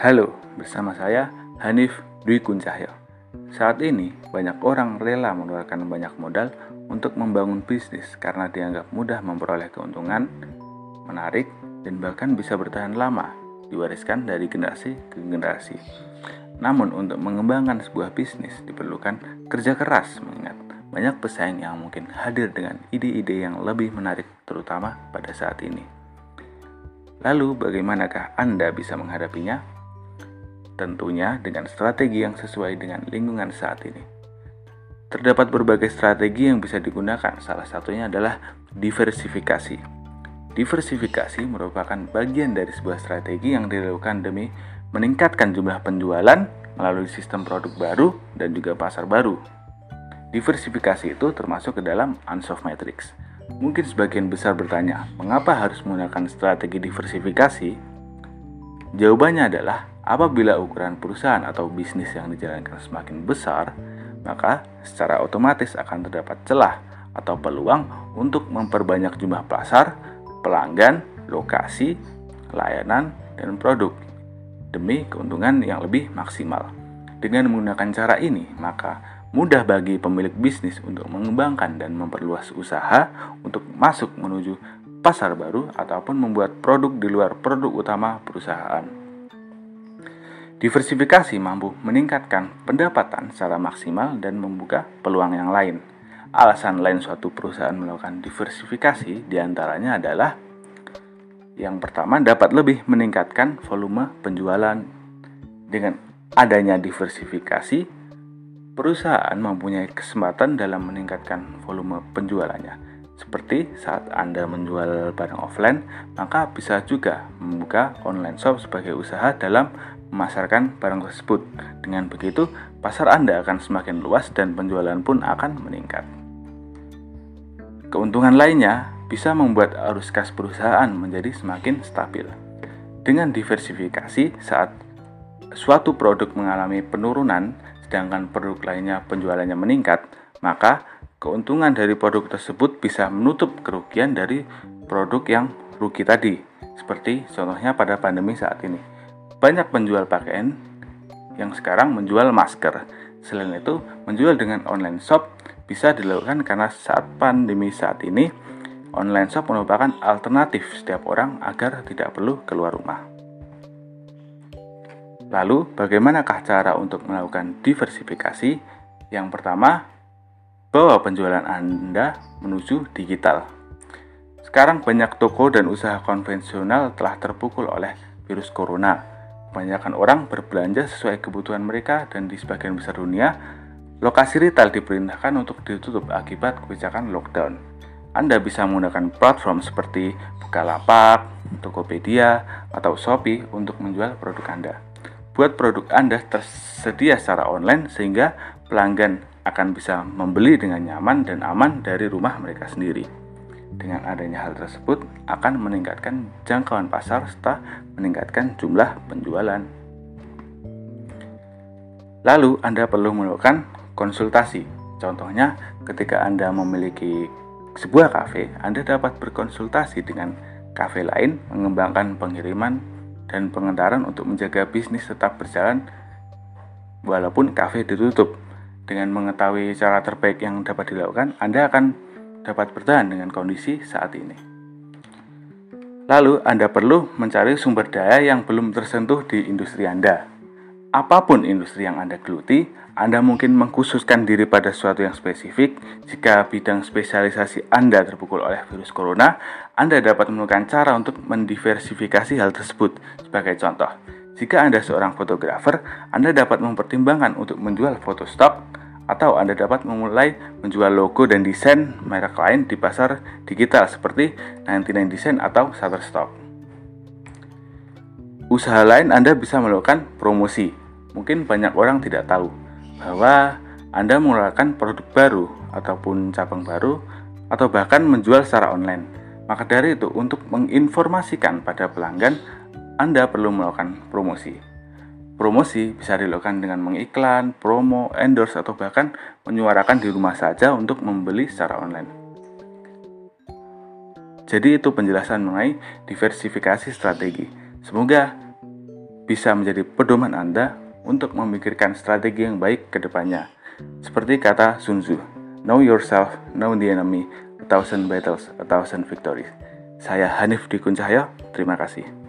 Halo, bersama saya Hanif Dwi Kuncahyo. Saat ini, banyak orang rela mengeluarkan banyak modal untuk membangun bisnis karena dianggap mudah memperoleh keuntungan, menarik, dan bahkan bisa bertahan lama, diwariskan dari generasi ke generasi. Namun, untuk mengembangkan sebuah bisnis diperlukan kerja keras, mengingat banyak pesaing yang mungkin hadir dengan ide-ide yang lebih menarik, terutama pada saat ini. Lalu, bagaimanakah Anda bisa menghadapinya? Tentunya dengan strategi yang sesuai dengan lingkungan saat ini. Terdapat berbagai strategi yang bisa digunakan, salah satunya adalah diversifikasi. Diversifikasi merupakan bagian dari sebuah strategi yang dilakukan demi meningkatkan jumlah penjualan melalui sistem produk baru dan juga pasar baru Diversifikasi itu termasuk ke dalam unsolved matrix. Mungkin sebagian besar bertanya, mengapa harus menggunakan strategi diversifikasi? Jawabannya adalah, apabila ukuran perusahaan atau bisnis yang dijalankan semakin besar, maka secara otomatis akan terdapat celah atau peluang untuk memperbanyak jumlah pasar, pelanggan, lokasi, layanan, dan produk demi keuntungan yang lebih maksimal. Dengan menggunakan cara ini, maka mudah bagi pemilik bisnis untuk mengembangkan dan memperluas usaha untuk masuk menuju pasar baru ataupun membuat produk di luar produk utama perusahaan. Diversifikasi mampu meningkatkan pendapatan secara maksimal dan membuka peluang yang lain. Alasan lain suatu perusahaan melakukan diversifikasi di antaranya adalah yang pertama dapat lebih meningkatkan volume penjualan dengan adanya diversifikasi perusahaan mempunyai kesempatan dalam meningkatkan volume penjualannya. Seperti saat Anda menjual barang offline, maka bisa juga membuka online shop sebagai usaha dalam memasarkan barang tersebut. Dengan begitu, pasar Anda akan semakin luas dan penjualan pun akan meningkat. Keuntungan lainnya bisa membuat arus kas perusahaan menjadi semakin stabil. Dengan diversifikasi, saat suatu produk mengalami penurunan, sedangkan produk lainnya penjualannya meningkat, maka keuntungan dari produk tersebut bisa menutup kerugian dari produk yang rugi tadi. Seperti contohnya pada pandemi saat ini. Banyak penjual pakaian yang sekarang menjual masker. Selain itu, menjual dengan online shop bisa dilakukan karena saat pandemi saat ini, online shop merupakan alternatif setiap orang agar tidak perlu keluar rumah. Lalu, bagaimanakah cara untuk melakukan diversifikasi? Yang pertama, bawa penjualan Anda menuju digital. Sekarang banyak toko dan usaha konvensional telah terpukul oleh virus corona. Kebanyakan orang berbelanja sesuai kebutuhan mereka dan di sebagian besar dunia, lokasi retail diperintahkan untuk ditutup akibat kebijakan lockdown. Anda bisa menggunakan platform seperti Bukalapak, Tokopedia, atau Shopee untuk menjual produk Anda buat produk Anda tersedia secara online sehingga pelanggan akan bisa membeli dengan nyaman dan aman dari rumah mereka sendiri. Dengan adanya hal tersebut akan meningkatkan jangkauan pasar serta meningkatkan jumlah penjualan. Lalu Anda perlu melakukan konsultasi. Contohnya, ketika Anda memiliki sebuah kafe, Anda dapat berkonsultasi dengan kafe lain mengembangkan pengiriman dan pengantaran untuk menjaga bisnis tetap berjalan walaupun kafe ditutup. Dengan mengetahui cara terbaik yang dapat dilakukan, Anda akan dapat bertahan dengan kondisi saat ini. Lalu, Anda perlu mencari sumber daya yang belum tersentuh di industri Anda. Apa pun industri yang Anda geluti, Anda mungkin mengkhususkan diri pada sesuatu yang spesifik. Jika bidang spesialisasi Anda terpukul oleh virus corona, Anda dapat menemukan cara untuk mendiversifikasi hal tersebut. Sebagai contoh, jika Anda seorang fotografer, Anda dapat mempertimbangkan untuk menjual foto stok atau Anda dapat memulai menjual logo dan desain merek lain di pasar digital seperti 99 Design atau Shutterstock. Usaha lain Anda bisa melakukan promosi Mungkin banyak orang tidak tahu bahwa Anda mengeluarkan produk baru ataupun cabang baru atau bahkan menjual secara online. Maka dari itu, untuk menginformasikan pada pelanggan, Anda perlu melakukan promosi. Promosi bisa dilakukan dengan mengiklan, promo, endorse, atau bahkan menyuarakan di rumah saja untuk membeli secara online. Jadi itu penjelasan mengenai diversifikasi strategi. Semoga bisa menjadi pedoman Anda untuk memikirkan strategi yang baik ke depannya. Seperti kata Sun Tzu, Know yourself, know the enemy, a thousand battles, a thousand victories. Saya Hanif Dwi Kuncahyo, terima kasih.